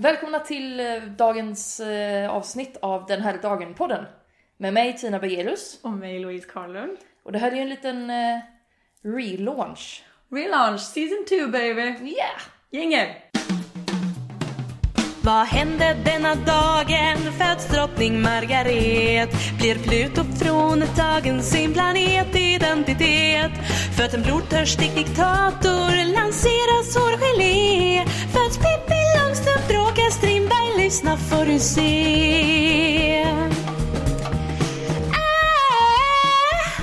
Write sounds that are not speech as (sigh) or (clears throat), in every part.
Välkomna till eh, dagens eh, avsnitt av Den här dagen-podden. Med mig Tina Bergerus. Och mig Louise Carlund. Och det här är ju en liten eh, relaunch. Relaunch season 2 baby! Yeah! Jingel! Vad hände denna dagen? Föds drottning Margaret Blir Pluto fråntagen sin planetidentitet Föds en blodtörstig diktator Lanseras hårgelé Föds Pippi Lyssna får du se ah!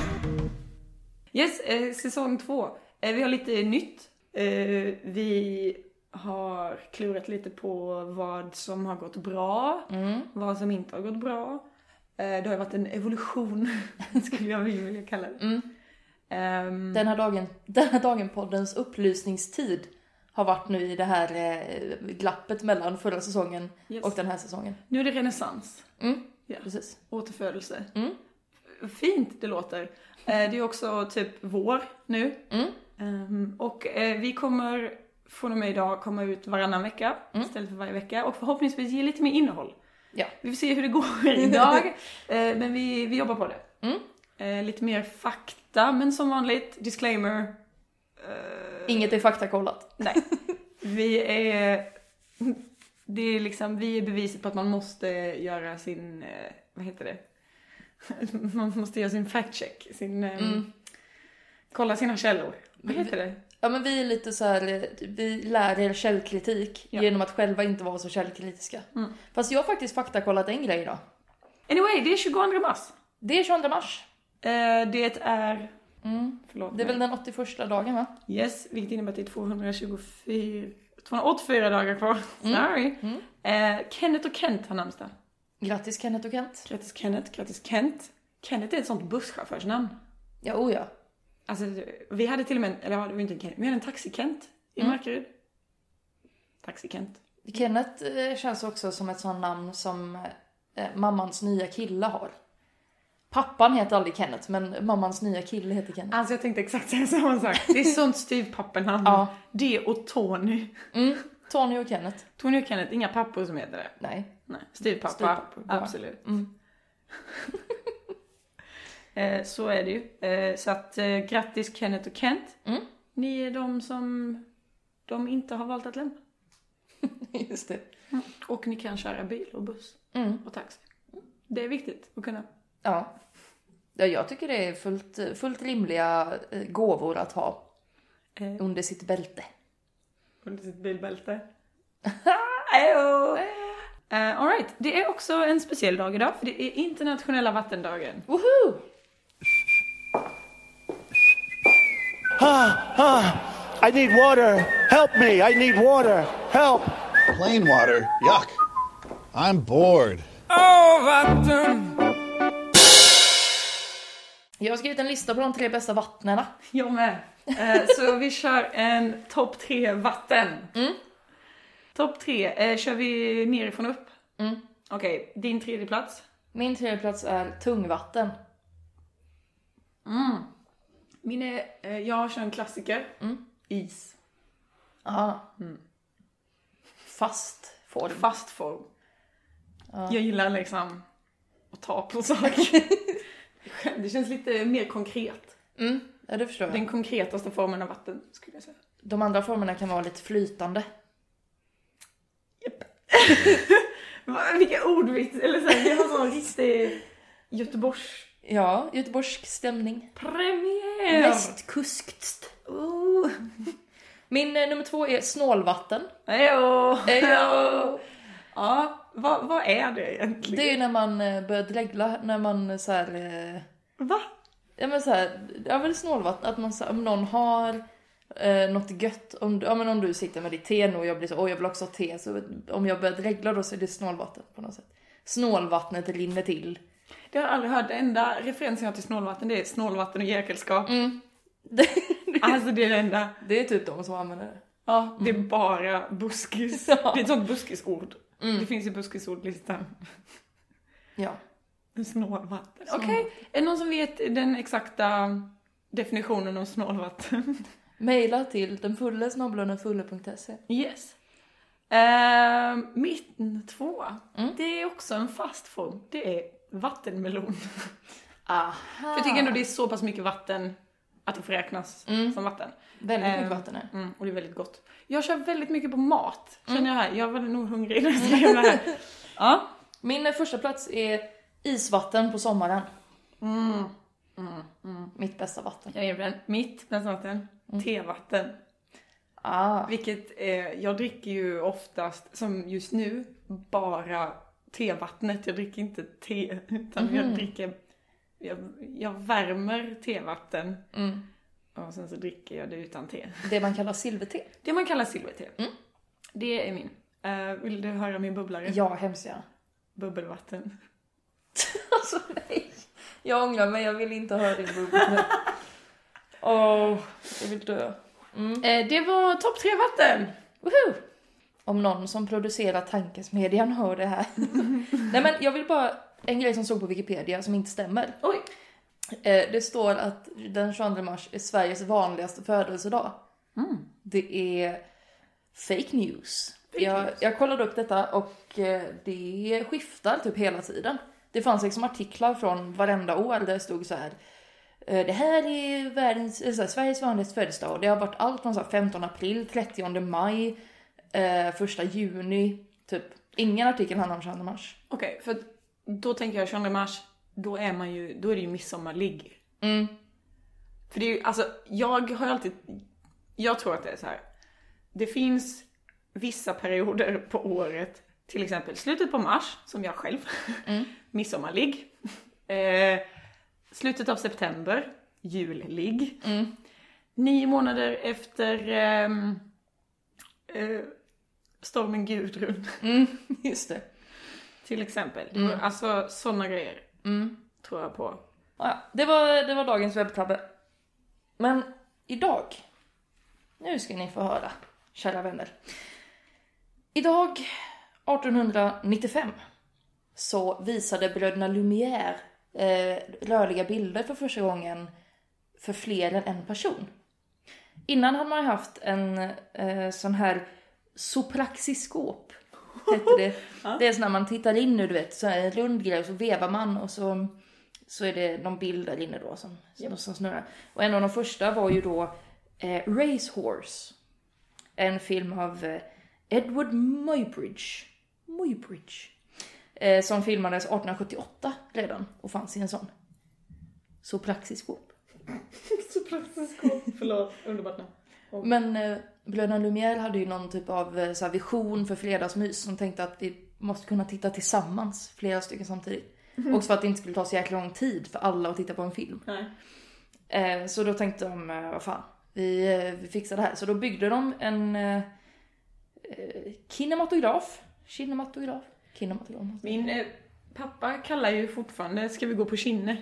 Yes, eh, säsong 2. Eh, vi har lite nytt. Eh, vi har klurat lite på vad som har gått bra, vad som inte har gått bra. Eh, det har ju varit en evolution, (laughs) skulle jag vilja kalla det. Ehm, Den här dagen, den här dagen-poddens upplysningstid har varit nu i det här eh, glappet mellan förra säsongen Yes. och den här säsongen. nu är det renässans. Mm, Ja. precis. Återfödelse. Mm. Fint det låter. Eh, det är också typ vår nu. Mm. Ehm, och eh, vi kommer från och med idag komma ut varannan vecka istället för varje vecka och förhoppningsvis ge lite mer innehåll. Ja. Vi får se hur det går (laughs) idag, men vi, vi jobbar på det. Mm. Lite mer fakta, men som vanligt, disclaimer. Inget är faktakollat. Nej. (laughs) Vi är... Det är liksom, vi är beviset på att man måste göra sin, eh, vad heter det? (laughs) Man måste göra sin fact check, sin... eh, Mm. Kolla sina källor. Vad heter det? Ja men vi är lite så här, eh, vi lär er källkritik Ja. genom att själva inte vara så källkritiska. Mm. Fast jag har faktiskt faktakollat en grej idag. Anyway, det är 22 mars. Det är 22 mars. Eh, det är... Mm. Förlåt Det är mig. väl den 81 dagen va? Yes, vilket innebär att det är 224... 284 dagar kvar. Sorry. Mm. Eh, Kenneth och Kent har namnsdag. Grattis Kenneth och Kent. Grattis Kenneth, grattis Kent. Kenneth är ett sånt busschaufförsnamn. Ja, oh ja. Alltså, vi hade till och med, eller det var inte en Kenneth, vi hade en Taxi-Kent i Markaryd. Taxi-Kent. Kenneth eh, känns också som ett sånt namn som eh, mammans nya kille har. Pappan heter aldrig Kenneth, men mammans nya kille heter Kenneth. Alltså jag tänkte exakt säga samma sak. Det är sånt styvpappenamn. Ja. Det och Tony. Mm. Tony och Kenneth. Tony och Kenneth, inga pappor som heter det. Nej. Nej, styvpappa. Styvpappor, bara. Absolut. Mm. (laughs) Eh, så är det ju. Eh, så att eh, grattis Kenneth och Kent. Mm. Ni är de som de inte har valt att lämna. (laughs) Just det. Och ni kan köra bil och buss Mm. och taxi. Det är viktigt att kunna. Ja. Ja. Jag tycker det är fullt, fullt rimliga eh, gåvor att ha Eh, under sitt bälte. under sitt bilbälte. (laughs) Uh, Alright, det är också en speciell dag idag för det är internationella vattendagen. Woho! Ah, ah, I need water. Help me. I need water. Help. Plain water? Yuck. I'm bored. Jag har skrivit en lista på de tre bästa vattnena. Jag med. Eh, så vi kör en topp tre vatten. Topp tre, eh, kör vi nerifrån upp? Mm. Okej, din tredje plats. Min tredje plats är tungvatten. Min är, eh, jag kör en klassiker. Is. Ja. Fast form. Fast form. Jag gillar liksom att ta på saker. (laughs) (laughs) det känns lite mer konkret. Mm, ja, det förstår jag. Den konkretaste formen av vatten, skulle jag säga. De andra formerna kan vara lite flytande. (laughs) Va, Vilka ordvits, eller så här, vi har sån riktig Göteborgs Ja, göteborgsk stämning. premiär. Västkuskt. Oh. Min eh, nummer två är snålvatten. Ejo. Ejo. (laughs) Ja, vad, vad är det egentligen? Det är ju när man eh, börjar dregla, när man eh, så här, eh, Va? ja men så här, ja väl snålvatten, att man så, om någon har eh, något gött, om, ja men om du sitter med ditt te nu och jag blir så, åh jag vill också ha te, så om jag börjar dregla då så är det snålvatten på något sätt. Snålvattnet rinner till. Det har jag aldrig hört. Den enda referensen jag har till snålvatten det är snålvatten och jäkelskap. (laughs) Det, Alltså det är det enda. det är typ de som använder det. Ja, det är bara buskis. (laughs) Ja. Det är ett sånt buskisord. Det finns i buskisordlistan. Ja. Snålvatten. Okej, är det någon som vet den exakta definitionen av snålvatten? (laughs) Maila till denfulle snabel-a denfulle.se. Yes. Eh, mitten två. Mm. Det är också en fast form. Det är vattenmelon. (laughs) Aha. För jag tycker ändå det är så pass mycket vatten att det får räknas som vatten. Väldigt mycket Ehm, vatten här. Mm, och det är väldigt gott. Jag kör väldigt mycket på mat, känner jag här. Jag var nog hungrig när jag skrev det här. (laughs) Ja. Min första plats är isvatten på sommaren. Mitt bästa vatten. Jag är. Mitt bästa vatten, tevatten. Ah. Vilket är, jag dricker ju oftast, som just nu, bara tevattnet. Jag dricker inte te, utan jag dricker, jag, jag värmer tevatten. Mm. Och sen så dricker jag det utan te. Det man kallar silverte. Det man kallar silverte. Det är min. Eh, vill du höra min bubblare? Ja, hemskt gärna. Bubbelvatten. (laughs) Alltså nej. Jag ångrar mig, jag vill inte höra din bubbel nu. (laughs) Åh, jag vill dö. Eh, det var topp tre vatten! Woho! Om någon som producerar tankesmedjan hör det här. (laughs) nej men jag vill bara, en grej som stod på Wikipedia som inte stämmer. Oj! Eh, det står att den 22 mars är Sveriges vanligaste födelsedag. Det är fake news. jag, jag kollade upp detta och eh, det skiftar typ hela tiden. Det fanns liksom artiklar från varenda år där det stod så här. eh, Det här är världens, eh, så här, Sveriges vanligaste födelsedag. Det har varit allt från så här 15 april, 30 maj, eh, 1 juni. Typ. Ingen artikel handlar om 22 mars. Okej, för då tänker jag 22 mars, då är man ju, då är det ju midsommarligg. Mm. För det är ju, alltså jag har alltid, jag tror att det är så här. Det finns vissa perioder på året, till exempel slutet på mars, som jag själv, midsommarligg. Eh, slutet av september, julligg. Nio månader efter ehm, eh, stormen Gudrun, (laughs) Just det. till exempel. Var, Alltså sådana grejer tror jag på. Ja, det var, det var dagens webbtabbe. Men idag, nu ska ni få höra, kära vänner. Idag, 1895, så visade bröderna Lumière eh, rörliga bilder för första gången för fler än en person. Innan hade man haft en eh, sån här sopraxiskop, hette det. (laughs) Det är så när man tittar in nu, du vet, så en rund grej och så vevar man och så så är det någon bild där inne då som, som snurrar. Och en av de första var ju då eh, Race Horse. En film av eh, Edward Muybridge. Muybridge. Eh, som filmades 1878 redan och fanns i en sån. Så praxiskop. (laughs) Förlåt, underbart namn. Men eh, Bröderna Lumière hade ju någon typ av eh, så här vision för fredagsmys som tänkte att vi måste kunna titta tillsammans, flera stycken samtidigt. Också för att det inte skulle ta så jäkla lång tid för alla att titta på en film. Nej. Eh, så då tänkte de, eh, vad fan, vi, eh, vi fixar det här. Så då byggde de en eh, eh, kinematograf. Kinematograf? Kinematograf. Min eh, pappa kallar ju fortfarande Ska vi gå på Kinne?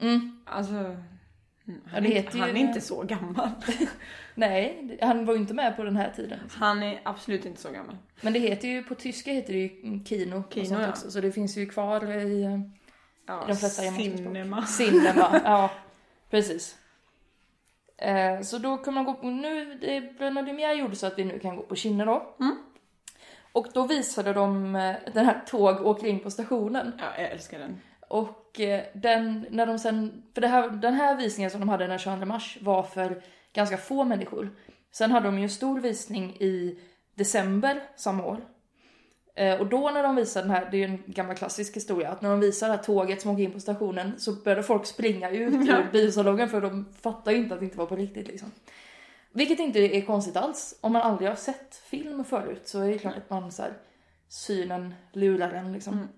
Mm. Alltså, mm, han, är, inte, han är inte så gammal. (laughs) Nej, han var ju inte med på den här tiden. liksom. Han är absolut inte så gammal. Men det heter ju, på tyska heter det ju mm, kino, Kino, och sånt ja. också. Så det finns ju kvar i eh, Ja, de flesta cinema. Cinema, ja. Precis. Eh, så då kan man gå på, nu, Bröderna Lumière gjorde så att vi nu kan gå på Kinne då. Och då visade de eh, den här tåg åker in på stationen. Ja, jag älskar den. Och eh, den, när de sen, för det här, den här visningen som de hade den 22 mars var för ganska få människor. Sen hade de ju en stor visning i december samma år. Eh, och då när de visade den här, det är ju en gammal klassisk historia, att när de visade det här tåget som åker in på stationen så började folk springa ut (laughs) ur biosalongen för de fattar ju inte att det inte var på riktigt liksom. Vilket inte är konstigt alls. Om man aldrig har sett film förut så är det klart att man så här, synen lurar en liksom.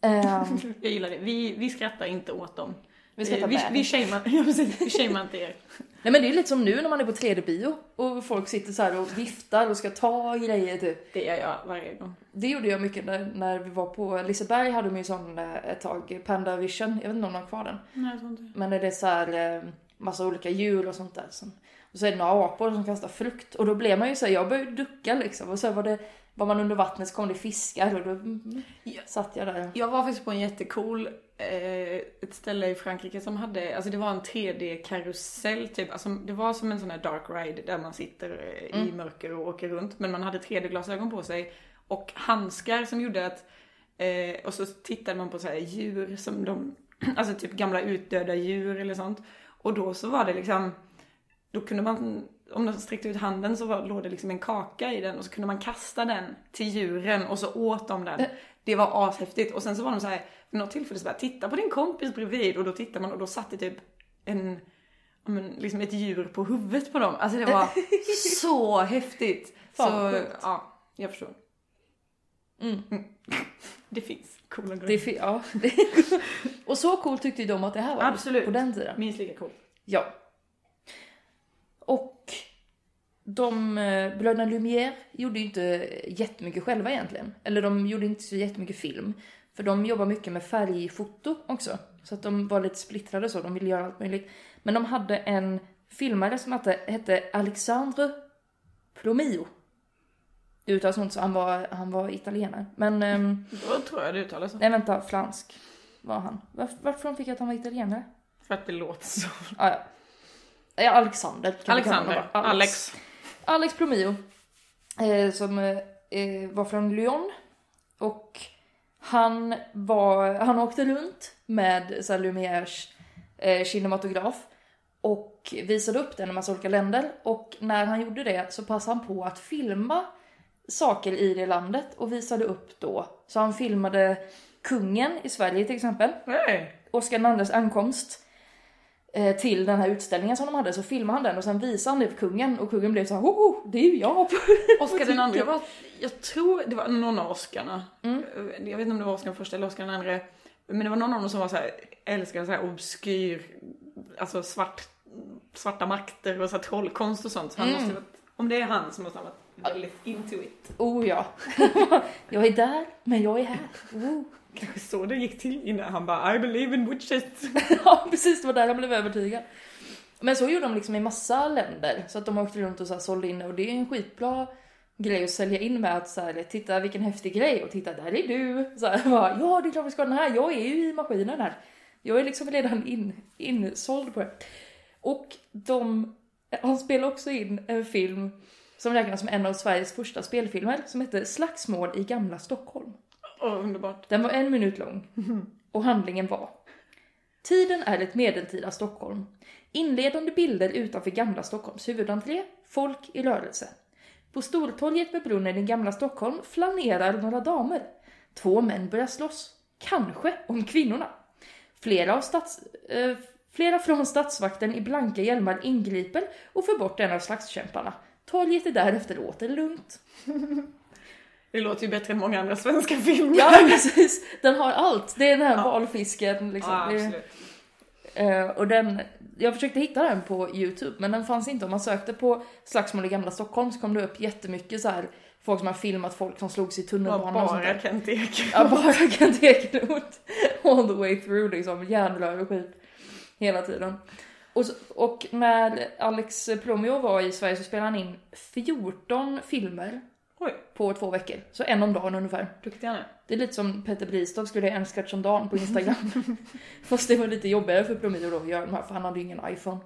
Ehm, (laughs) Jag gillar det. Vi, vi skrattar inte åt dem. Vi skrattar vi, med. vi, shamear, (laughs) ja, precis, vi shamear inte er. Nej men det är lite som nu när man är på 3D-bio och folk sitter så här och viftar och ska ta grejer typ. Det gör jag varje gång. Det gjorde jag mycket när, när vi var på Liseberg hade de ju sån eh, ett tag, Panda Vision, jag vet inte om de har kvar den. Nej, jag tror inte. Men det är så här eh, massa olika djur och sånt där. Som, och så är det några apor som kastar frukt och då blev man ju så här, jag började ducka liksom och så var det var man under vattnet så kom det fiskar och då mm, satt jag där. Jag var faktiskt på en jättecool, eh, ett ställe i Frankrike som hade, alltså det var en 3D-karusell typ. Alltså det var som en sån här dark ride där man sitter eh, i mörker och åker runt. Men man hade 3D-glasögon på sig och handskar som gjorde att, eh, och så tittade man på så här djur som de, (clears throat) alltså typ gamla utdöda djur eller sånt. Och då så var det liksom, då kunde man, om de sträckte ut handen så var, låg det liksom en kaka i den och så kunde man kasta den till djuren och så åt de den. Det var ashäftigt. Och sen så var de så här, vid något tillfälle så bara, titta på din kompis bredvid och då tittar man och då satt det typ en, men, liksom ett djur på huvudet på dem. Alltså det var (laughs) så häftigt. Fan, så sjukt. ja, jag förstår. Mm. (laughs) Det finns coola Det grejer. fi- ja. (laughs) och så coolt tyckte ju de att det här var Absolut. på den tiden. Minst lika coolt. Ja. Och de, eh, bröderna Lumière gjorde ju inte jättemycket själva egentligen. Eller de gjorde inte så jättemycket film. För de jobbar mycket med färgfoto också. Så att de var lite splittrade så, de ville göra allt möjligt. Men de hade en filmare som hette, hette Alexandre Plomio. Det uttalas inte så, han var, han var italienare. Men, ehm, Då tror jag det uttalas så. nej vänta, fransk var han. Varför, varför fick jag att han var italienare? För att det låter så. Ah, ja. ja, Alexander. Alexander. bara. Alex. Alex Plomio. Eh, som eh, var från Lyon. Och han var, han åkte runt med så här, Lumières eh, kinematograf. Och visade upp den i massa olika länder. Och när han gjorde det så passade han på att filma saker i det landet och visade upp då. Så han filmade kungen i Sverige till exempel. Hey. Oscar IIs ankomst till den här utställningen som de hade så filmade han den och sen visade han det för kungen och kungen blev så här, oh, det är ju jag. (laughs) Oscar den andra var, jag tror det var någon av Oscarna. Mm. Jag vet inte om det var Oscar den första eller Oscar den andra. Men det var någon av dem som var så här, älskade så här obskyr, alltså svart, svarta makter och så här trollkonst och sånt. Så han Mm. måste varit, om det är han som måste ha varit väldigt into it. Oh ja. (laughs) jag är där, men jag är här. Oh. Kanske (laughs) så det gick till innan han bara I believe in witches. (laughs) ja precis, det var där han blev övertygad. Men så gjorde de liksom i massa länder. Så att de åkte runt och så här sålde in och det är en skitbra grej att sälja in med att så här, titta vilken häftig grej och titta där är du. Så här, bara, ja det är klart vi ska ha den här, jag är ju i maskinen här. Jag är liksom redan in, insåld på det. Och de, han spelade också in en film som räknas som en av Sveriges första spelfilmer som heter Slagsmål i gamla Stockholm. Åh, underbart. Den var en minut lång. (laughs) Och handlingen var. Tiden är ett medeltida Stockholm. Inledande bilder utanför gamla Stockholms huvudentré. Folk i rörelse. På Stortorget med brunnen i gamla Stockholm flanerar några damer. Två män börjar slåss. Kanske om kvinnorna. Flera, av stats, eh, flera från statsvakten i blanka hjälmar ingriper och får bort en av slagskämparna. Torget är därefter åter lugnt. (laughs) Det låter ju bättre än många andra svenska filmer. Ja precis, den har allt. Det är den här valfisken liksom. Ja, absolut. Eh, och den, jag försökte hitta den på Youtube men den fanns inte. Om man sökte på slagsmål i gamla Stockholm så kom det upp jättemycket så här folk som har filmat folk som slogs i tunnelbanan och sånt bara där. Kent Ekeroth. Ja, bara (laughs) Kent Ekeroth. All the way through liksom, järnrör och skit. Hela tiden. Och, så, och när Alex Plomio var i Sverige så spelade han in 14 filmer Oj, på två veckor. Så en om dagen ungefär. duktig han är. Det är lite som Peter Bristav skulle göra en sketch om dagen på Instagram. (laughs) Fast det var lite jobbigare för Plomio då att göra de här för han hade ju ingen iPhone.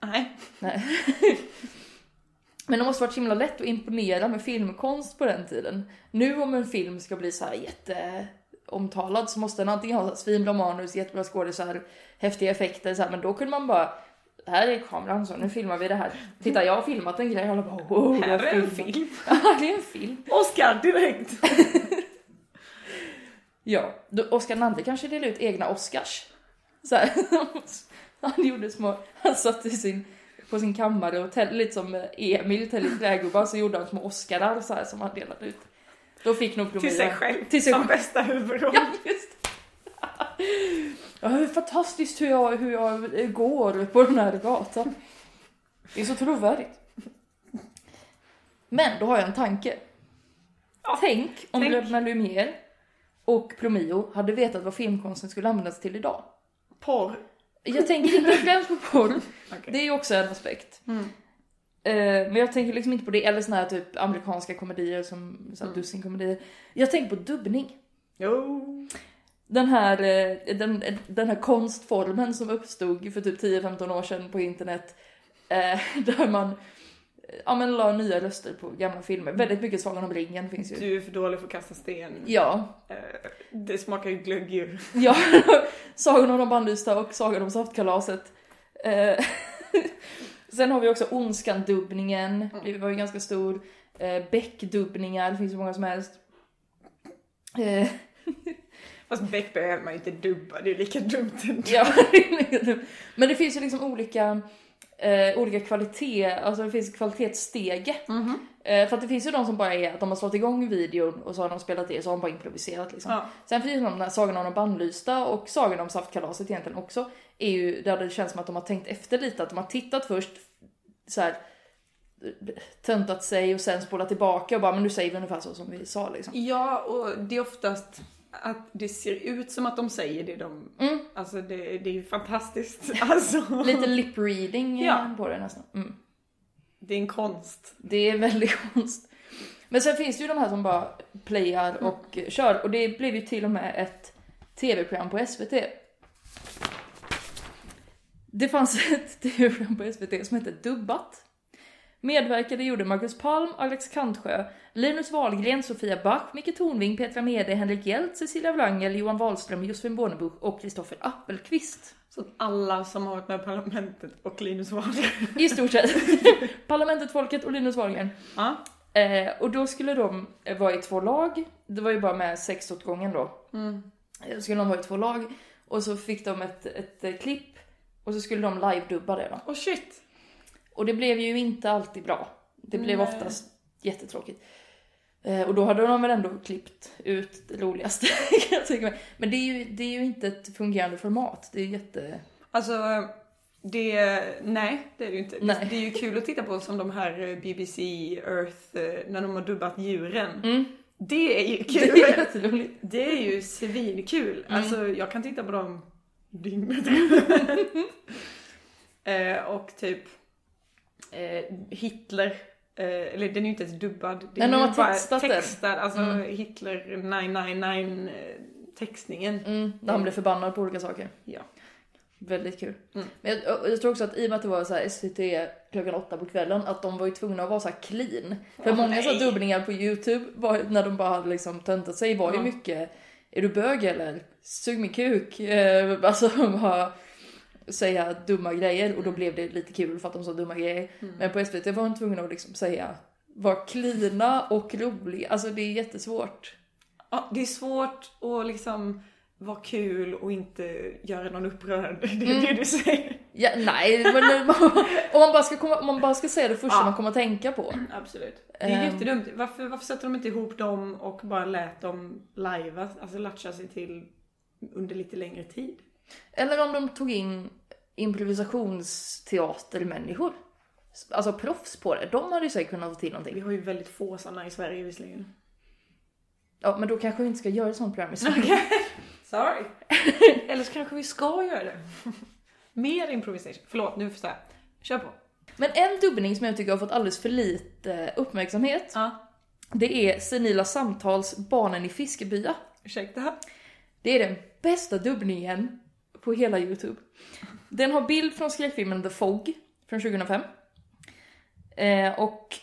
Nej. Nej. (laughs) Men det måste varit så himla lätt att imponera med filmkonst på den tiden. Nu om en film ska bli så här jätteomtalad så måste den antingen ha svinbra manus, jättebra skådisar, häftiga effekter så här, men då kunde man bara här är kameran så nu filmar vi det här. Titta jag har filmat en grej alla bara wow, Här är en filmat." film. (laughs) Ja, det är en film. Oscar direkt. (laughs) Ja, då Oscar II kanske delade ut egna Oscars. Så här. (laughs) Han gjorde små, han satt i sin, på sin kammare och tällde lite som Emil tällde trägubbar så gjorde han små Oscarar så här som han delade ut. Då fick nog Till sig själv. Till sig som själv. bästa huvudroll. Ja, just Ja, hur fantastiskt hur jag, hur jag går på den här gatan. Det är så trovärdigt. Men då har jag en tanke. Ja, tänk om tänk. bröderna Lumière och Plomio hade vetat vad filmkonsten skulle användas till idag. Porr. Jag tänker inte främst på porr, Okej. det är ju också en aspekt. Mm. men jag tänker liksom inte på det, eller såna här typ amerikanska komedier som här dussinkomedier. Jag tänker på dubbning. Jo. Den här, eh, den, den här konstformen som uppstod för typ 10-15 år sedan på internet. Eh, (laughs) där man ja, men la nya röster på gamla filmer. Väldigt mycket Sagan om ringen finns ju. Du är för dålig för att kasta sten. Ja, Eh, Det smakar ju glögg ju. (laughs) ja. Sagan om de bannlysta och Sagan om saftkalaset. Eh, (laughs) Sen har vi också Ondskan-dubbningen, det var ju ganska stor. Eh, Beck-dubbningar, det finns ju många som helst. Eh, Fast Beck behöver man ju inte dubba, det är ju lika dumt ändå. Ja, (laughs) men det finns ju liksom olika, eh, olika kvalitet, alltså det finns kvalitetsstege. Eh, för att det finns ju de som bara är att de har slått igång videon och så har de spelat det så har de bara improviserat liksom. Ja. Sen finns det de där Sagan om de bannlysta och Sagan om saftkalaset egentligen också. Är ju där det känns som att de har tänkt efter lite, att de har tittat först så här töntat sig och sen spolat tillbaka och bara men nu säger vi ungefär så som vi sa liksom. Ja, och det är oftast att det ser ut som att de säger det de... Alltså det, det är ju fantastiskt. (laughs) Alltså, Lite lip reading eh, Ja. på det nästan. Mm. det är en konst. Det är väldigt (laughs) konst. Men sen finns det ju de här som bara playar och kör och det blev ju till och med ett tv-program på SVT. Det fanns (laughs) ett tv-program på SVT som hette Dubbat. Medverkade gjorde Marcus Palm, Alex Kantsjö, Linus Wahlgren, Sofia Bach, Micke Tornving, Petra Mede, Henrik Hjelt, Cecilia Wrangel, Johan Wahlström, Josefin Bornebusch och Kristoffer Appelqvist. Så alla som har varit med i Parlamentet och Linus Wahlgren. I stort sett. (laughs) Parlamentet, folket och Linus Wahlgren. Ja. Eh, och då skulle de eh, vara i två lag. Det var ju bara med sex åt gången då. Eh, Då skulle de vara i två lag. Och så fick de ett, ett, eh, klipp. Och så skulle de live-dubba det då. Och shit! Och det blev ju inte alltid bra. Det blev oftast jättetråkigt. Eh, och då hade de väl ändå klippt ut det roligaste (laughs) kan jag tänka mig. Men det är, ju, det är ju inte ett fungerande format. Det är jätte... Alltså, det... Nej, det är det ju inte. Nej. Det är ju kul att titta på som de här eh, BBC Earth, eh, när de har dubbat djuren. Det är ju (laughs) Det kul! är jätteroligt. Det är ju svinkul. Mm. Alltså jag kan titta på dem dygnet (laughs) eh, Och typ Hitler, eh, eller den är ju inte ens dubbad. Det Nej, de är har bara textat den. textad, alltså Hitler 999 eh, textningen. Mm, där han blev förbannad på olika saker. Ja. Väldigt kul. Men jag, jag tror också att i och med att det var så här SVT klockan åtta på kvällen, att de var ju tvungna att vara så clean. För Åh, många så nej. dubbningar på YouTube, var, när de bara hade liksom töntat sig, var ju mycket Är du bög eller? Sug min kuk. (laughs) Eh, alltså bara säga dumma grejer och då blev det lite kul för att de sa dumma grejer. Men på SVT var de tvungna att liksom säga vara cleana och roliga. Alltså det är jättesvårt. Ja, det är svårt att liksom vara kul och inte göra någon upprörd. (laughs) Det är Mm. det du säger. Ja, nej, men (laughs) om man bara ska, komma, om man bara ska säga det första Ja. man kommer att tänka på. Absolut. Det är Ehm. jättedumt. Varför, varför sätter de inte ihop dem och bara lät dem lajva, alltså latcha sig till under lite längre tid? Eller om de tog in improvisationsteatermänniskor. Alltså proffs på det. De hade ju säkert kunnat få till Vi någonting. har ju väldigt få sådana i Sverige visserligen. Ja, men då kanske vi inte ska göra ett sånt program i Sverige. (laughs) Sorry. Eller så kanske vi ska göra det. (laughs) Mer improvisation. Förlåt, nu förstår jag. Kör på. Men en dubbning som jag tycker har fått alldeles för lite uppmärksamhet. Ja. Det är Senila Samtals Barnen i Fiskebya. Ursäkta? Det är den bästa dubbningen på hela Youtube. Den har bild från skräckfilmen The Fog från 2005. Eh, och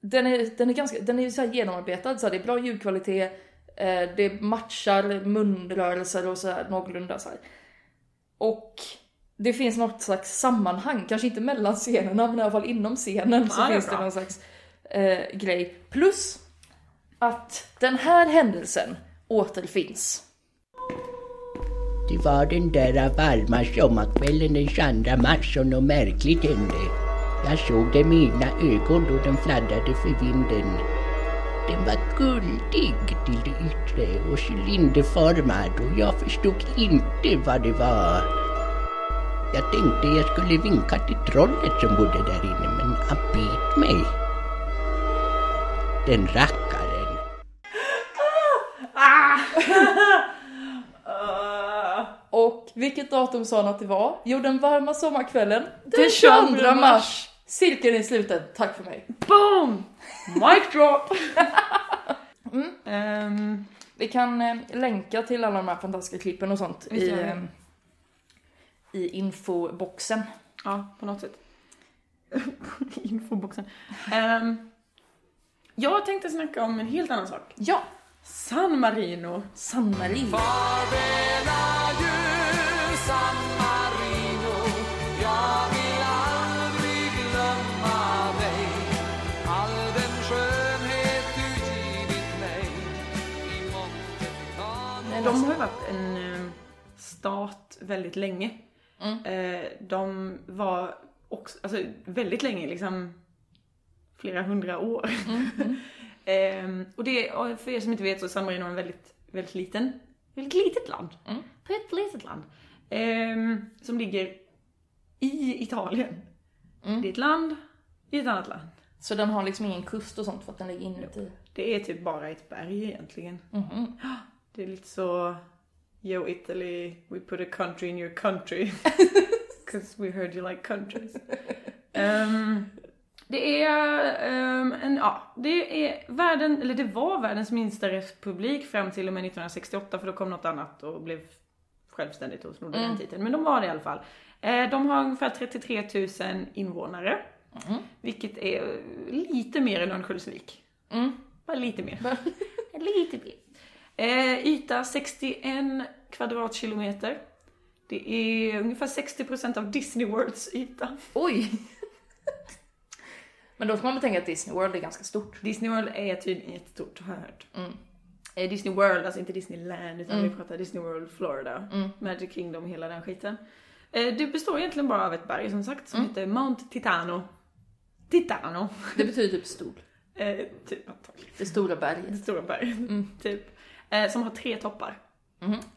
den är, den är ganska, den är så genomarbetad, så här, det är bra ljudkvalitet, eh, det matchar munrörelser och sådär någorlunda så här. Och det finns något slags sammanhang, kanske inte mellan scenerna men i alla fall inom scenen så Ja, det finns det bra. någon slags eh, grej. Plus att den här händelsen återfinns. Det var den där varma sommarkvällen den 22 mars och något märkligt hände. Jag såg det med egna ögon då den fladdrade för vinden. Den var guldig till det yttre och cylinderformad och jag förstod inte vad det var. Jag tänkte jag skulle vinka till trollet som bodde där inne men han bet mig. Den rack Och vilket datum sa han att det var? Jo, den varma sommarkvällen den 22 mars Cirkeln är sluten, tack för mig. Boom! Mic drop! (laughs) Ehm, Vi kan eh, länka till alla de här fantastiska klippen och sånt i, eh, i infoboxen. ja, på något sätt. (laughs) Infoboxen. Ehm, jag tänkte snacka om en helt annan sak. Ja, San Marino. San Marino De har ju varit en eh, stat väldigt länge. Eh, de var också, alltså väldigt länge, liksom flera hundra år. (laughs) Ehm, och det, för er som inte vet så är San Marino en väldigt, väldigt liten, väldigt litet land. Ett litet land. Ehm, som ligger i Italien. Det är ett land i ett annat land. Så den har liksom ingen kust och sånt för att den ligger inuti. Det är typ bara ett berg egentligen. Det är lite så, Yo Italy, we put a country in your country. (laughs) Because we heard you like countries. Ehm, det är, ehm, en, ja, det är världen, eller det var världens minsta republik fram till och med 1968 för då kom något annat och blev självständigt och snodde den titeln. Men de var det i alla fall. Eh, de har ungefär 33 000 invånare. Vilket är lite mer än Örnsköldsvik. Bara lite mer. (laughs) lite mer. Eh, yta 61 kvadratkilometer. Det är ungefär 60% av Disney Worlds yta. Oj! (laughs) Men då ska man väl tänka att Disney World är ganska stort. Disney World är tydligen jättestort har jag hört. Eh, Disney World, alltså inte Disneyland utan vi pratar Disney World Florida. Magic Kingdom, hela den skiten. Eh, det består egentligen bara av ett berg som sagt som heter Mount Titano. Titano. Det betyder typ stor. (laughs) Eh, typ antagligen. Det stora Det berget. stora berget. (laughs) Typ. Eh, som har tre toppar.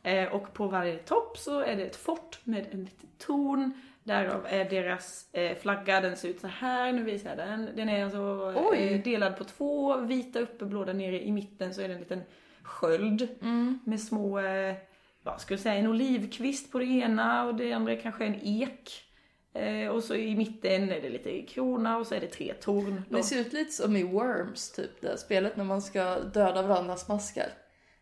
Eh, och på varje topp så är det ett fort med en liten torn. Därav är deras eh, flagga, den ser ut så här. nu visar jag den. Den är alltså eh, delad på två, vita uppe, blå där nere. I mitten så är det en liten sköld med små, eh, vad ska jag säga, en olivkvist på det ena och det andra är kanske en ek. Eh, och så i mitten är det lite krona och så är det tre torn. då. Det ser ut lite som i Worms, typ, det spelet när man ska döda varandras maskar.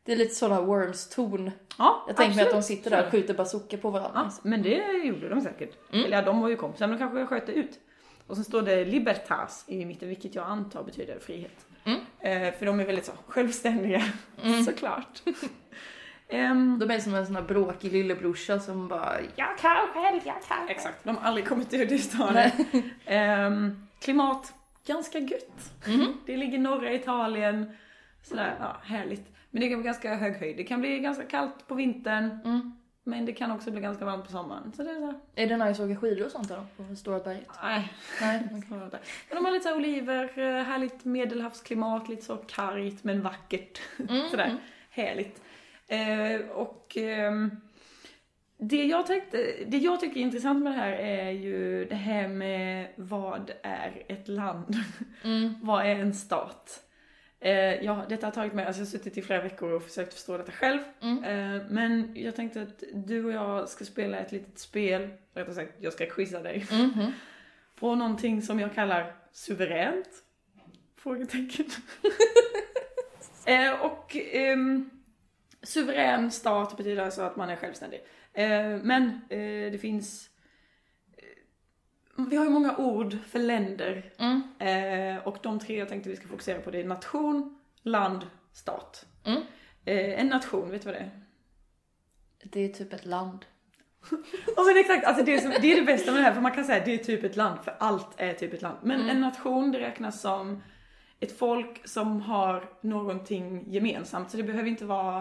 Det är lite sådana Worms-ton. Ja, Jag tänker mig att de sitter där och skjuter bazooka på varandra. Ja, men det gjorde de säkert. Mm. Eller ja, de var ju kompisar, men de kanske sköt ut. Och sen står det Libertas i mitten, vilket jag antar betyder frihet. Mm. Eh, för de är väldigt så självständiga, (laughs) såklart. (laughs) Ehm, De är som en sån här bråkig lillebrorsa som bara Jag kan själv, jag kan. exakt, de har aldrig kommit ur det stadiet. (laughs) Ehm, klimat, ganska gött. Mhm. Det ligger i norra Italien. Sådär, ja, härligt. Men det kan bli ganska hög höjd. Det kan bli ganska kallt på vintern. Mm. Men det kan också bli ganska varmt på sommaren. Så det är så här, Är det nice att åka skidor och sånt då? På stora berget? nej. Nej. (laughs) Men de har lite så här oliver, eh, härligt medelhavsklimat, lite så kargt men vackert. (laughs) Sådär, härligt. Eh, och ehm, det, jag tänkte, det jag tycker är intressant med det här är ju det här med vad är ett land? (laughs) vad är en stat? Eh, ja, detta har tagit mig, alltså jag har suttit i flera veckor och försökt förstå detta själv. Eh, men jag tänkte att du och jag ska spela ett litet spel, rättare sagt jag ska quizza dig. (laughs) På någonting som jag kallar suveränt? Frågetecken. (laughs) eh, och ehm, suverän stat betyder alltså att man är självständig. Eh, men eh, det finns vi har ju många ord för länder. Eh, och de tre jag tänkte vi ska fokusera på det är nation, land, stat. Mm. Eh, en nation, vet du vad det är? Det är typ ett land. (laughs) Ja men exakt, alltså det, är som, det är det bästa med det här för man kan säga att det är typ ett land för allt är typ ett land. Men en nation det räknas som ett folk som har någonting gemensamt. Så det behöver inte vara,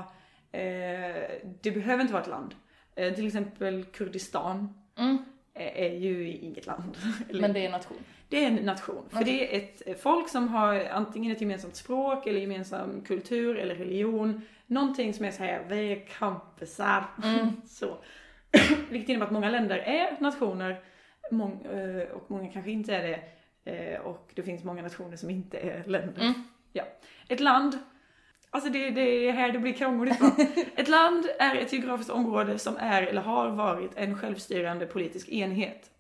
eh, det behöver inte vara ett land. Eh, till exempel Kurdistan är, är ju inget land. (laughs) Men det är en nation. det är en nation. För det är ett eh, folk som har antingen ett gemensamt språk eller gemensam kultur eller religion. Någonting som är så här, vi är kompisar. (laughs) så. (clears throat) Vilket innebär att många länder är nationer mång, eh, och många kanske inte är det. Eh, Och det finns många nationer som inte är länder. Ja. Ett land, alltså det, det är här det blir krångligt. va? (laughs) Ett land är ett geografiskt område som är eller har varit en självstyrande politisk enhet.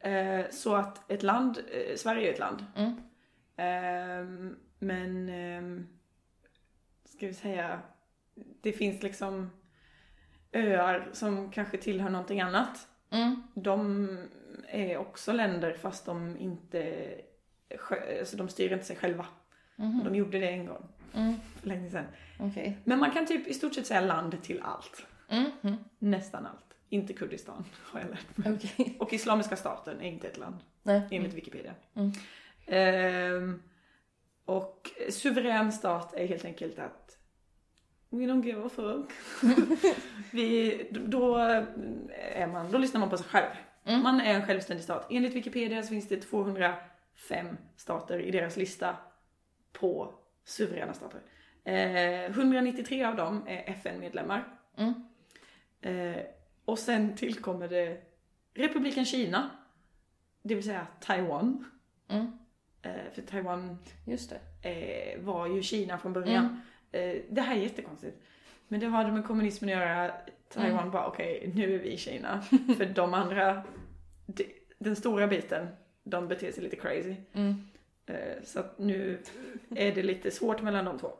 Eh, så att ett land, eh, Sverige är ett land. Mm. Ehm, men, ehm, ska vi säga, det finns liksom öar som kanske tillhör någonting annat. Mm. De är också länder fast de inte, alltså de styr inte sig själva. De gjorde det en gång, Mm. för länge sedan. Okej. Men man kan typ i stort sett säga land till allt. Mhm. Nästan allt. Inte Kurdistan, (laughs) har jag lärt mig. Okej. Och Islamiska staten är inte ett land, Nej. enligt Wikipedia. Mm. Ehm, och suverän stat är helt enkelt att We don't give a fuck. (laughs) Vi, då, är man, då lyssnar man på sig själv. Mm. Man är en självständig stat. Enligt Wikipedia så finns det 205 stater i deras lista på suveräna stater. Eh, 193 av dem är FN-medlemmar. Mm. Eh, och sen tillkommer det Republiken Kina. Det vill säga Taiwan. Mm. Eh, för Taiwan Just det. eh, var ju Kina från början. Eh, det här är jättekonstigt. Men det hade med kommunismen att göra. Taiwan bara okej, nu är vi Kina. (laughs) för de andra, de, den stora biten, de beter sig lite crazy. Mm. Eh, så att nu är det lite svårt mellan de två.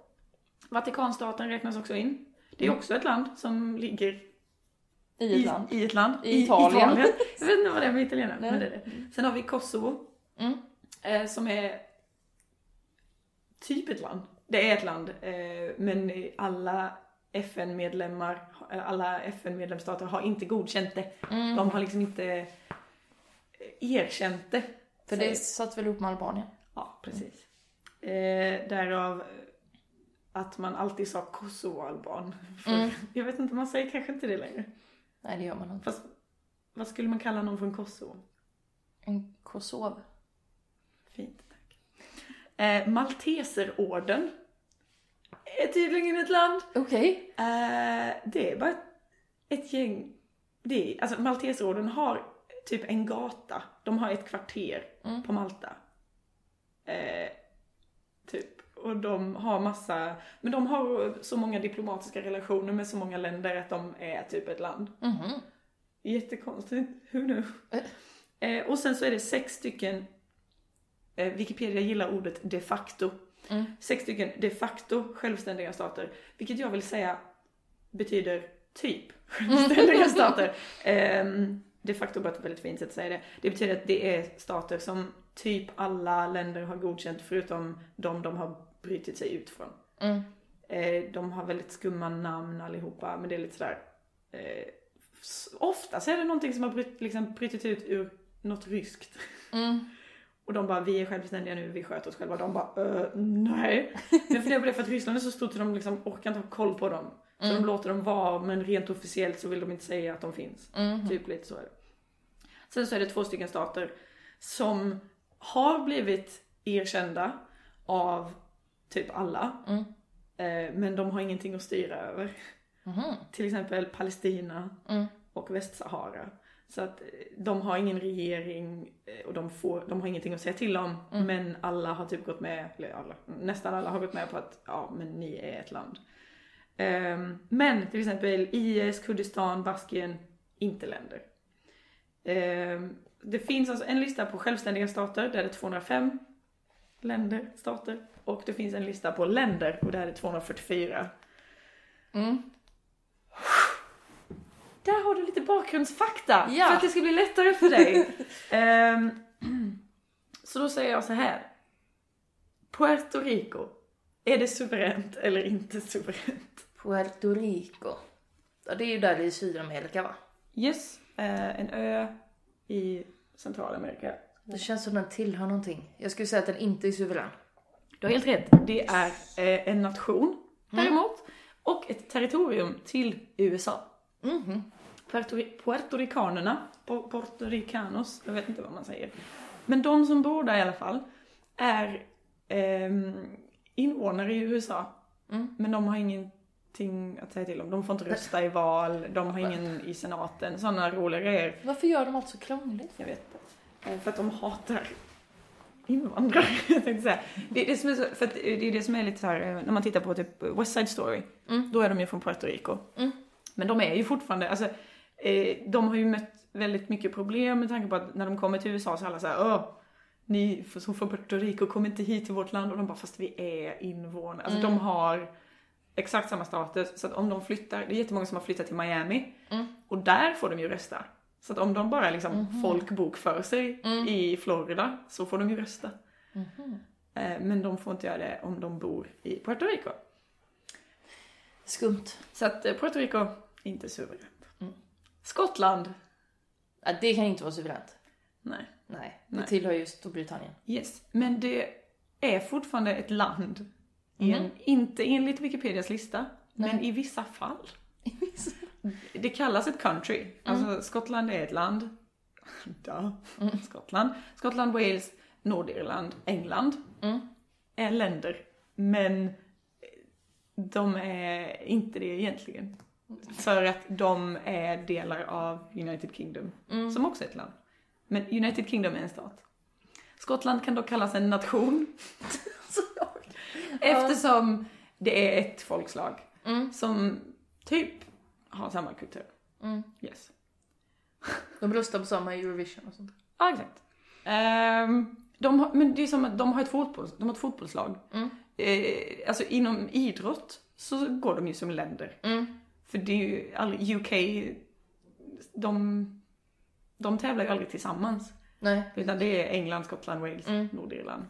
Vatikanstaten räknas också in. Det är också ett land som ligger I ett land. i ett land. I Italien. (laughs) Jag vet inte vad det är med italienare, men det är det. Sen har vi Kosovo. Mm. Eh, som är typ ett land. Det är ett land, eh, men alla FN-medlemmar, eller alla FN-medlemsstater har inte godkänt det. Mm. De har liksom inte erkänt det. För det satt väl ihop med Albanien? Ja, precis. Eh, därav att man alltid sa Kosovo-alban. (laughs) Mm. Jag vet inte, man säger kanske inte det längre. Nej, det gör man inte. Fast vad skulle man kalla någon från Kosovo? En Kosov. Fint, tack. Eh, Malteserorden är tydligen ett land. Okej. Eh, det är bara ett, ett gäng. Det är, alltså Malteserorden har typ en gata. De har ett kvarter Mm. på Malta. Eh, typ. Och de har massa, men de har så många diplomatiska relationer med så många länder att de är typ ett land. Mhm. Jättekonstigt. Hur (laughs) nu? Eh, och sen så är det sex stycken, eh, Wikipedia gillar ordet de facto. Mm. Sex stycken de facto självständiga stater. Vilket jag vill säga betyder typ (laughs) självständiga stater. (laughs) Ehm, de facto bara ett väldigt fint sätt att säga det. Det betyder att det är stater som typ alla länder har godkänt förutom de de har brutit sig ut från. Mm. Eh, de har väldigt skumma namn allihopa, men det är lite sådär... Eh, s- ofta så är det någonting som har bryt, liksom, brutit ut ur något ryskt. Mm. (laughs) Och de bara, vi är självständiga nu, vi sköter oss själva. De bara, "Eh, nej. (laughs) Men på det för att Ryssland är så stort så de liksom orkar inte ha koll på dem. Så de låter dem vara, men rent officiellt så vill de inte säga att de finns. Mhm. Typ lite så är det. Sen så är det två stycken stater som har blivit erkända av typ alla. Mm. Eh, men de har ingenting att styra över. Mhm. Till exempel Palestina Mm. och Västsahara. Så att eh, de har ingen regering eh, och de, får, de har ingenting att säga till om. Mm. Men alla har typ gått med, eller alla, nästan alla har gått med på att ja, men ni är ett land. Ehm, men till exempel IS, Kurdistan, Baskien, inte länder. Ehm, det finns alltså en lista på självständiga stater där det är 205 länder, stater. Och det finns en lista på länder och där är det 244. Mm. Där har du lite bakgrundsfakta Ja. för att det ska bli lättare för dig. (laughs) Ehm, så då säger jag så här. Puerto Rico, är det suveränt eller inte suveränt? Puerto Rico. Ja, det är ju där i Sydamerika va? Yes, eh, en ö i Centralamerika. Det känns som den tillhör någonting. Jag skulle säga att den inte är suverän. Du har helt rätt. Det är eh, en nation däremot. Och ett territorium till USA. Mhm. Puerto, Puertoricanerna, Puertoricanos, jag vet inte vad man säger. Men de som bor där i alla fall är ehm, invånare i USA. Mm. Men de har ingenting att säga till om. De får inte rösta i val, de har ingen i senaten, sådana roliga grejer. Varför gör de allt så krångligt? Jag vet inte. Eh, För att de hatar invandrare, (laughs) jag tänkte säga. Det är det som är, så, för att det är det som är lite så här, eh, när man tittar på typ West Side Story, Mm. då är de ju från Puerto Rico. Mm. Men de är ju fortfarande, alltså eh, de har ju mött väldigt mycket problem med tanke på att när de kommer till USA så är alla såhär Åh, ni som från Puerto Rico kommer inte hit till vårt land och de bara fast vi är invånare. Alltså de har exakt samma status så att om de flyttar, det är jättemånga som har flyttat till Miami och där får de ju rösta. Så att om de bara liksom folkbokför sig i Florida så får de ju rösta. Eh, Men de får inte göra det om de bor i Puerto Rico. Skumt. Så att eh, Puerto Rico, inte suveränt. Skottland, Ja, det kan inte vara suveränt. nej. Nej, det Nej. tillhör ju Storbritannien. Yes, men det är fortfarande ett land. I en, inte enligt Wikipedias lista, men (laughs) i vissa fall. Det kallas ett country. Alltså Skottland är ett land. (laughs) Duh. Skottland. Skottland, Wales, Nordirland, England. Är länder. Men de är inte det egentligen. För att de är delar av United Kingdom, som också är ett land. Men United Kingdom är en stat. Skottland kan dock kallas en nation. (laughs) Eftersom det är ett folkslag som typ har samma kultur. Yes. (laughs) De röstar på samma Eurovision och sånt. Ja, exakt. Ehm, de har, men det är som att de har ett, fotboll, de har ett fotbollslag. Eh, alltså inom idrott så går de ju som länder. För det är ju aldrig, UK, de, de tävlar ju aldrig tillsammans. Nej. Utan det är England, Skottland, Wales, Nordirland.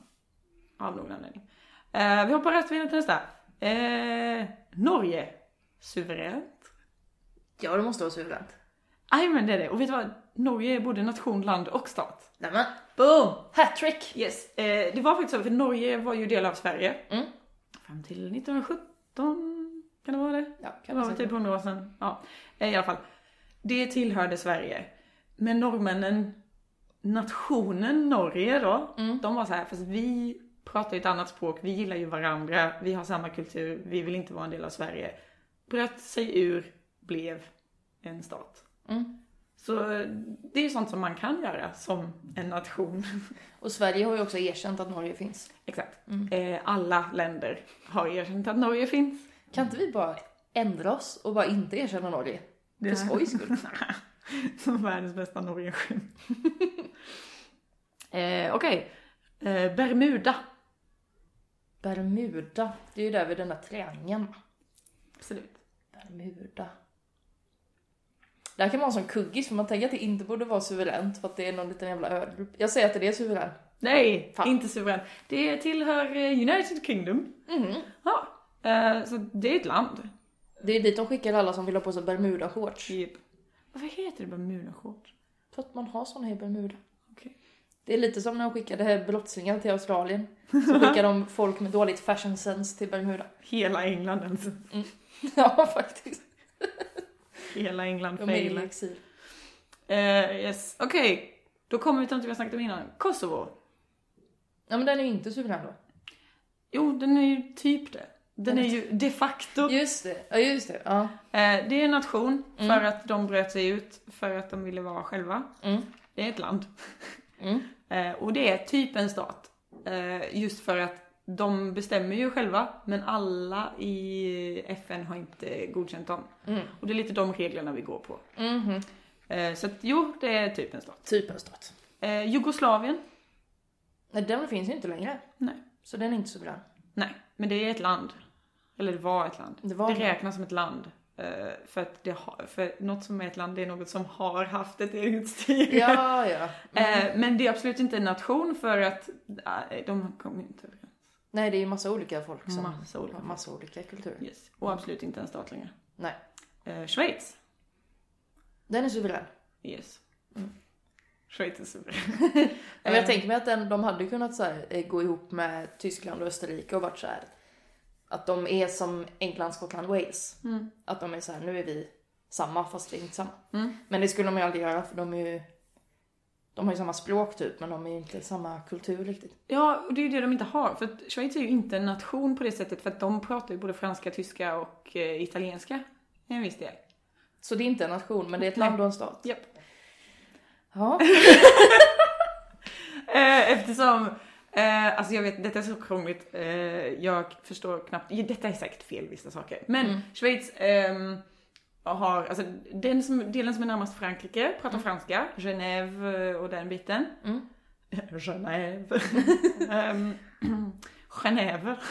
Av någon anledning. Eh, vi hoppar rätt vidare till nästa. Eh, Norge. Suveränt. Ja, det måste vara suveränt. Aj men det är det. Och vet du vad? Norge är både nation, land och stat. Nämen, boom! Hattrick! Yes. Eh, det var faktiskt så, för Norge var ju del av Sverige. Mm. Fram till 1917, kan det vara det? Ja, Det var väl typ 100 år sedan. Ja, eh, i alla fall. Det tillhörde Sverige. Men norrmännen, nationen Norge då, Mm. de var så här, fast vi pratar ju ett annat språk, vi gillar ju varandra, vi har samma kultur, vi vill inte vara en del av Sverige. Bröt sig ur, blev en stat. Mm. Så det är ju sånt som man kan göra som en nation. Och Sverige har ju också erkänt att Norge finns. Exakt. Mm. Eh, alla länder har erkänt att Norge finns. Kan inte vi bara ändra oss och bara inte erkänna Norge? För skojs skull. (laughs) Som världens bästa Norge-skämt. (laughs) eh, Okej. Eh, Bermuda. Bermuda, det är ju där vid den där triangeln. Absolut. Bermuda. Där kan man ha som kuggis för man tänker att det inte borde vara suveränt för att det är någon liten jävla ögrupp. Jag säger att det är suveränt. Nej, Fan. inte suveränt. Det tillhör eh, United Kingdom. Mhm. Ja. Eh, så det är ett land. Det är dit de skickar alla som vill ha på sig Bermuda-shorts. Yep. Varför heter det Bermuda-shorts? För att man har såna i Bermuda. Det är lite som när de skickade brottslingar till Australien. (laughs) Så skickar de folk med dåligt fashion sense till Bermuda. Hela England alltså. (laughs) Ja, faktiskt. Hela England failar. exil. Eh, yes. Okej. Då kommer vi till något vi har snackat om innan. Kosovo. Ja, men den är ju inte suverän då. Jo, den är ju typ det. Den är ju de facto Just det, ja just det. Ja. Eh, det är en nation för att de bröt sig ut för att de ville vara själva. Mm. Det är ett land. Mm. Eh, och det är typ en stat. Eh, just för att de bestämmer ju själva, men alla i FN har inte godkänt dem. Mm. Och det är lite de reglerna vi går på. Mhm. Eh, så att jo, det är typ en stat. Typ en stat. Eh, Jugoslavien? Nej, den finns ju inte längre. Nej. Så den är inte suverän. Nej, men det är ett land. Eller det var ett land. Det var det räknas som ett land. Eh, för att det har, för något som är ett land, det är något som har haft ett eget styre. Ja, ja. (laughs) Eh, men det är absolut inte en nation för att eh, de kommer inte överens. Nej, det är ju massa olika folk som Massa olika har massa olika kulturer. Yes. Och absolut inte en stat längre. Nej. Eh, Schweiz. Den är suverän. Yes. Schweiz är suverän. (laughs) Men jag tänker mig att den, de hade kunnat så här, gå ihop med Tyskland och Österrike och varit så här. Att de är som England, Skottland, Wales. Att de är så här, nu är vi samma fast vi är inte samma. Men det skulle de ju aldrig göra för de är ju de har ju samma språk typ men de är ju inte samma kultur riktigt. Ja, och det är ju det de inte har. För att Schweiz är ju inte en nation på det sättet för att de pratar ju både franska, tyska och eh, italienska. En viss del. Så det är inte en nation men det är ett Nej. land och en stat. Japp. Ja. (laughs) Eh, eftersom, eh, alltså jag vet, detta är så krångligt. Eh, jag förstår knappt, ja, detta är säkert fel vissa saker. Men Schweiz, ehm, har, alltså den som, delen som är närmast Frankrike pratar franska, Genève eh, och den biten. Mm. (laughs) Genève. um, (laughs) (clears throat) Genève. (laughs)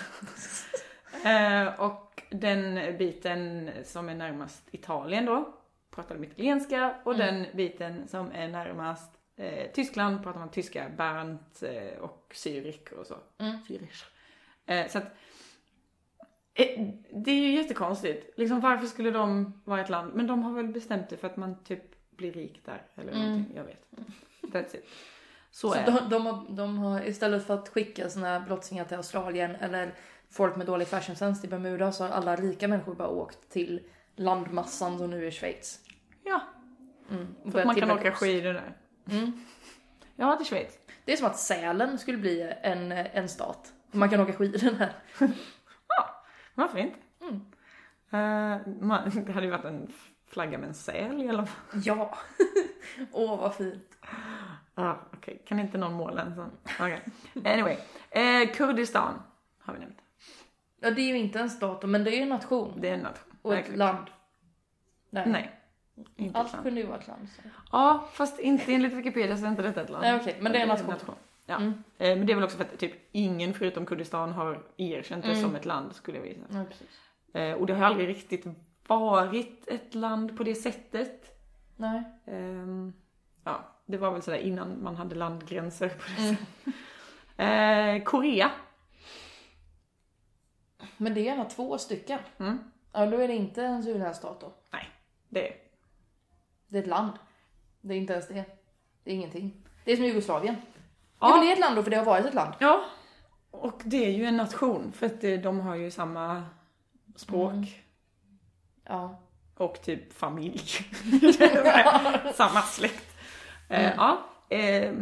Eh, och den biten som är närmast Italien då, pratar de italienska. Och den biten som är närmast eh, Tyskland pratar man tyska, Bernt eh, och Zürich och så. Zürich. Eh, så att eh, det är ju jättekonstigt. Liksom varför skulle de vara ett land? Men de har väl bestämt det för att man typ blir rik där eller någonting. Jag vet. That's it. Så, Så är de, de, har, de har istället för att skicka sina brottslingar till Australien eller folk med dålig fashion sense till Bermuda så har alla rika människor bara åkt till landmassan som nu är Schweiz. Ja, Mm. för att man kan åka skidor där. Mm. Ja, till Schweiz. Det är som att Sälen skulle bli en, en stat. Man kan åka skidor där. Varför inte? Mm. Eh, man, (laughs) det hade ju varit en flagga med en säl i alla fall. Ja. (laughs) Åh vad fint. Ah, Okej, kan inte någon måla en sån? Okej. Anyway. Eh, Kurdistan har vi nämnt. Ja det är ju inte en stat men det är ju en nation. Det är en nation. Och ett land. Nej. Nej. Inte Allt kunde ju vara ett land. Så. Ja, fast inte enligt Wikipedia så är inte detta ett land. Nej, okej, men det är en nation. Ja. Mm. Men det är väl också för att typ ingen förutom Kurdistan har erkänt det Mm. som ett land skulle jag säga. Ja, precis. Eh, och det har aldrig riktigt varit ett land på det sättet. Nej. Ehm, ja, det var väl sådär innan man hade landgränser på det Mm. sättet. Eh, Korea. Men det är gärna två stycken. Mm. Ja då är det inte en suveränstat då. Nej, det Det är ett land. Det är inte ens det. Det är ingenting. Det är som Jugoslavien. Ja, Ja. men det är ett land då för det har varit ett land. Ja, och det är ju en nation för att eh, de har ju samma språk Mm. Ja. och typ familj. (laughs) (laughs) samma släkt. Eh, ja, eh,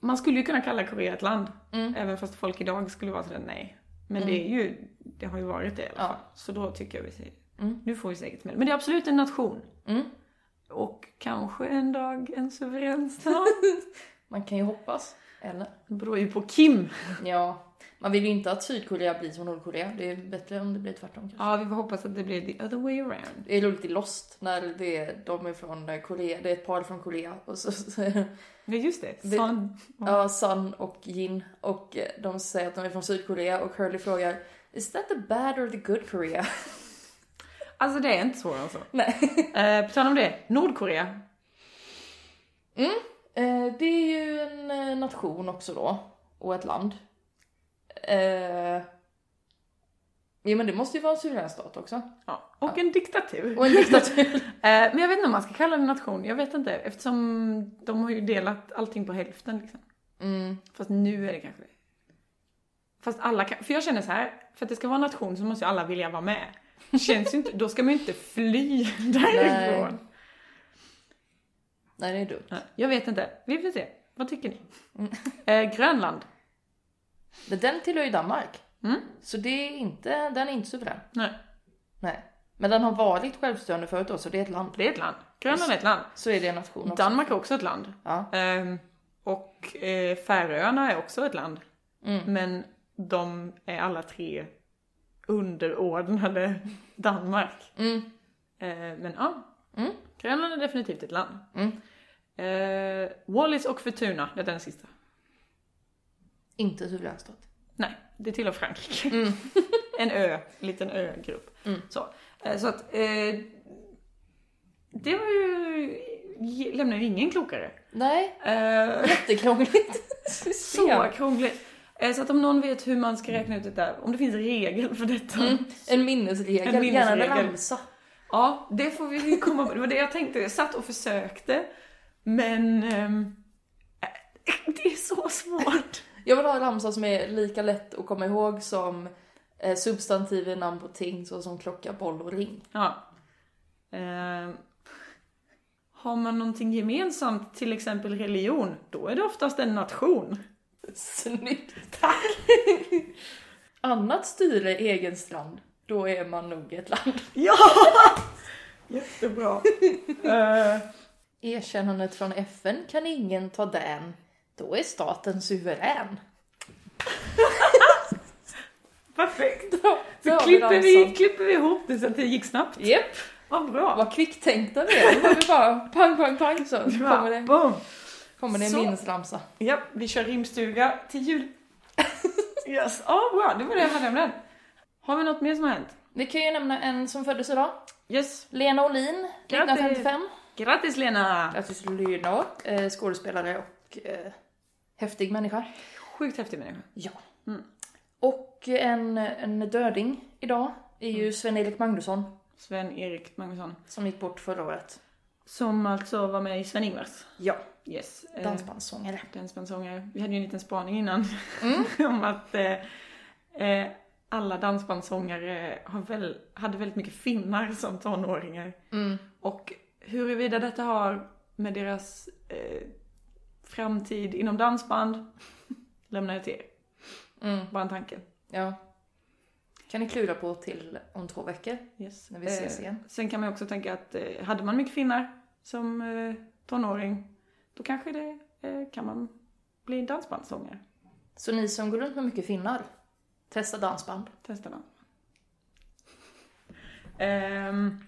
man skulle ju kunna kalla Korea ett land, Mm. även fast folk idag skulle vara sådär nej. Men det är ju, det har ju varit det i alla Ja. fall. Så då tycker jag vi säger, Mm. nu får vi säkert med. Men det är absolut en nation. Och kanske en dag en suverän stat. (laughs) Man kan ju hoppas. Eller? Det beror ju på Kim. Ja. Man vill ju inte att Sydkorea blir som Nordkorea. Det är bättre om det blir tvärtom kanske. Ja, vi får hoppas att det blir the other way around. Det är roligt i Lost när det är, de är från Korea. Det är ett par från Korea. Och så, så Ja, just det. Det- Son. ja, Sun och Jin. Och eh, de säger att de är från Sydkorea. Och Hurley frågar Is that the bad or the good Korea? (laughs) Alltså det är inte svårare än så. Nej. (laughs) Eh, på tal om det, Nordkorea. Eh, det är ju en eh, nation också då. Och ett land. Eh, ja men det måste ju vara en suverän stat också. Ja. Och en diktatur. Och en diktatur. (laughs) Eh, men jag vet inte om man ska kalla det nation. Jag vet inte. Eftersom de har ju delat allting på hälften liksom. Mm. Fast nu är det kanske det. Fast alla kan, för jag känner så här, för att det ska vara en nation så måste ju alla vilja vara med. Känns ju inte, då ska man ju inte fly därifrån. Nej det är dumt. Nej, Jag vet inte, vi får se. Vad tycker ni? Eh, Grönland? Men den tillhör ju Danmark. Mm. Så det är inte, den är inte suverän. Nej, Nej. Men den har varit självstyrande förut då, så det är ett land. det är ett land. Grönland är ett land. Så är det en nation också. Danmark är också ett land. Ja. Ehm, och eh, Färöarna är också ett land. Mm. Men de är alla tre underordnade Danmark. Mm. Eh, men ja, Mm. Grönland är definitivt ett land. Mm. Eh, Wallis och Fortuna, det är den sista. Inte suverän stat. Nej, det tillhör Frankrike. Mm. (laughs) en ö, en liten ögrupp. Mm. Så, eh, så att eh, det var ju, lämnar ju ingen klokare. Nej, Eh, (laughs) jättekrångligt så krångligt. Eh, Så att om någon vet hur man ska räkna ut det där, om det finns regel för detta. Mm. En minnesregel, En gärna en minnesregel. ramsa. Ja, det får vi komma på. Det var det jag tänkte. Jag satt och försökte. Men eh, (laughs) det är så svårt. Jag vill ha en ramsa som är lika lätt att komma ihåg som eh, substantiv i namn på ting såsom klocka, boll och ring. Ja. Ehm, har man någonting gemensamt, till exempel religion, då är det oftast en nation. Snyggt, tack! (laughs) Annat styre egen strand, då är man nog ett land. (laughs) Ja! Jättebra. (laughs) Eh, Erkännandet från FN kan ingen ta den, då är staten suverän. perfekt. Då Så klipper vi, klipper vi ihop det så att det gick snabbt. Japp, Vad bra! Vad kvicktänkta vi är. Nu har vi bara pang, pang, pang så kommer det, Boom! Kommer det en minnesramsa. Ja, vi kör rimstuga till jul. (laughs) yes, ja bra, det var det jag hade om den. Har vi något mer som har hänt? Vi kan ju nämna en som föddes idag. Yes. Lena Olin, Grattis. 1955. Grattis Lena! Grattis Lena, eh, skådespelare och eh, häftig människa. Sjukt häftig människa. Ja. Mm. Och en, en döding idag är ju Sven-Erik Magnusson Sven-Erik Magnusson. som gick bort förra året. Som alltså var med i Sven-Ingvars. Ja. Yes. eh, Dansbandssångare. Dansbandssångare. Vi hade ju en liten spaning innan Mm. (laughs) om att eh, eh, alla dansbandssångare har väl, hade väldigt mycket finnar som tonåringar. Mm. Och huruvida detta har med deras eh, framtid inom dansband (laughs) lämnar jag till er. Mm. Bara en tanke. Ja. Kan ni klura på till om två veckor Yes. när vi ses Eh, igen. Sen kan man också tänka att eh, hade man mycket finnar som eh, tonåring, då kanske det eh, kan man bli en dansbandssångare. Så ni som går runt med mycket finnar, testa dansband. Testa den. Ehm,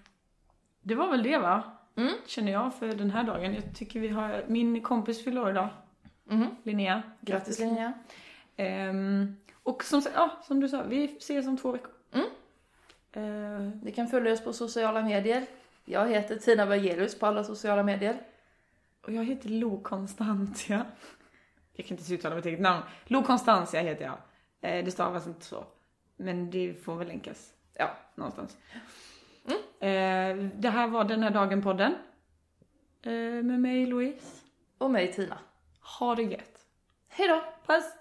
det var väl det va? Mm. Känner jag för den här dagen. Jag tycker vi har, min kompis fyller år idag, Mhm. Linnea. Grattis Linnea. Ehm, och som, ja, som du sa, vi ses om två veckor. Mm. Ehm, Ni kan följa oss på sociala medier. Jag heter Tina Bergelius på alla sociala medier. Och jag heter Lo Constantia. Jag kan inte uttala mitt eget namn. Lo Constantia heter jag. Eh, det stavas inte så. Men det får väl länkas. Ja, någonstans. Eh, det här var Den här dagen-podden. Eh, med mig Louise. Och mig Tina. Ha det gött. Hej då! Puss!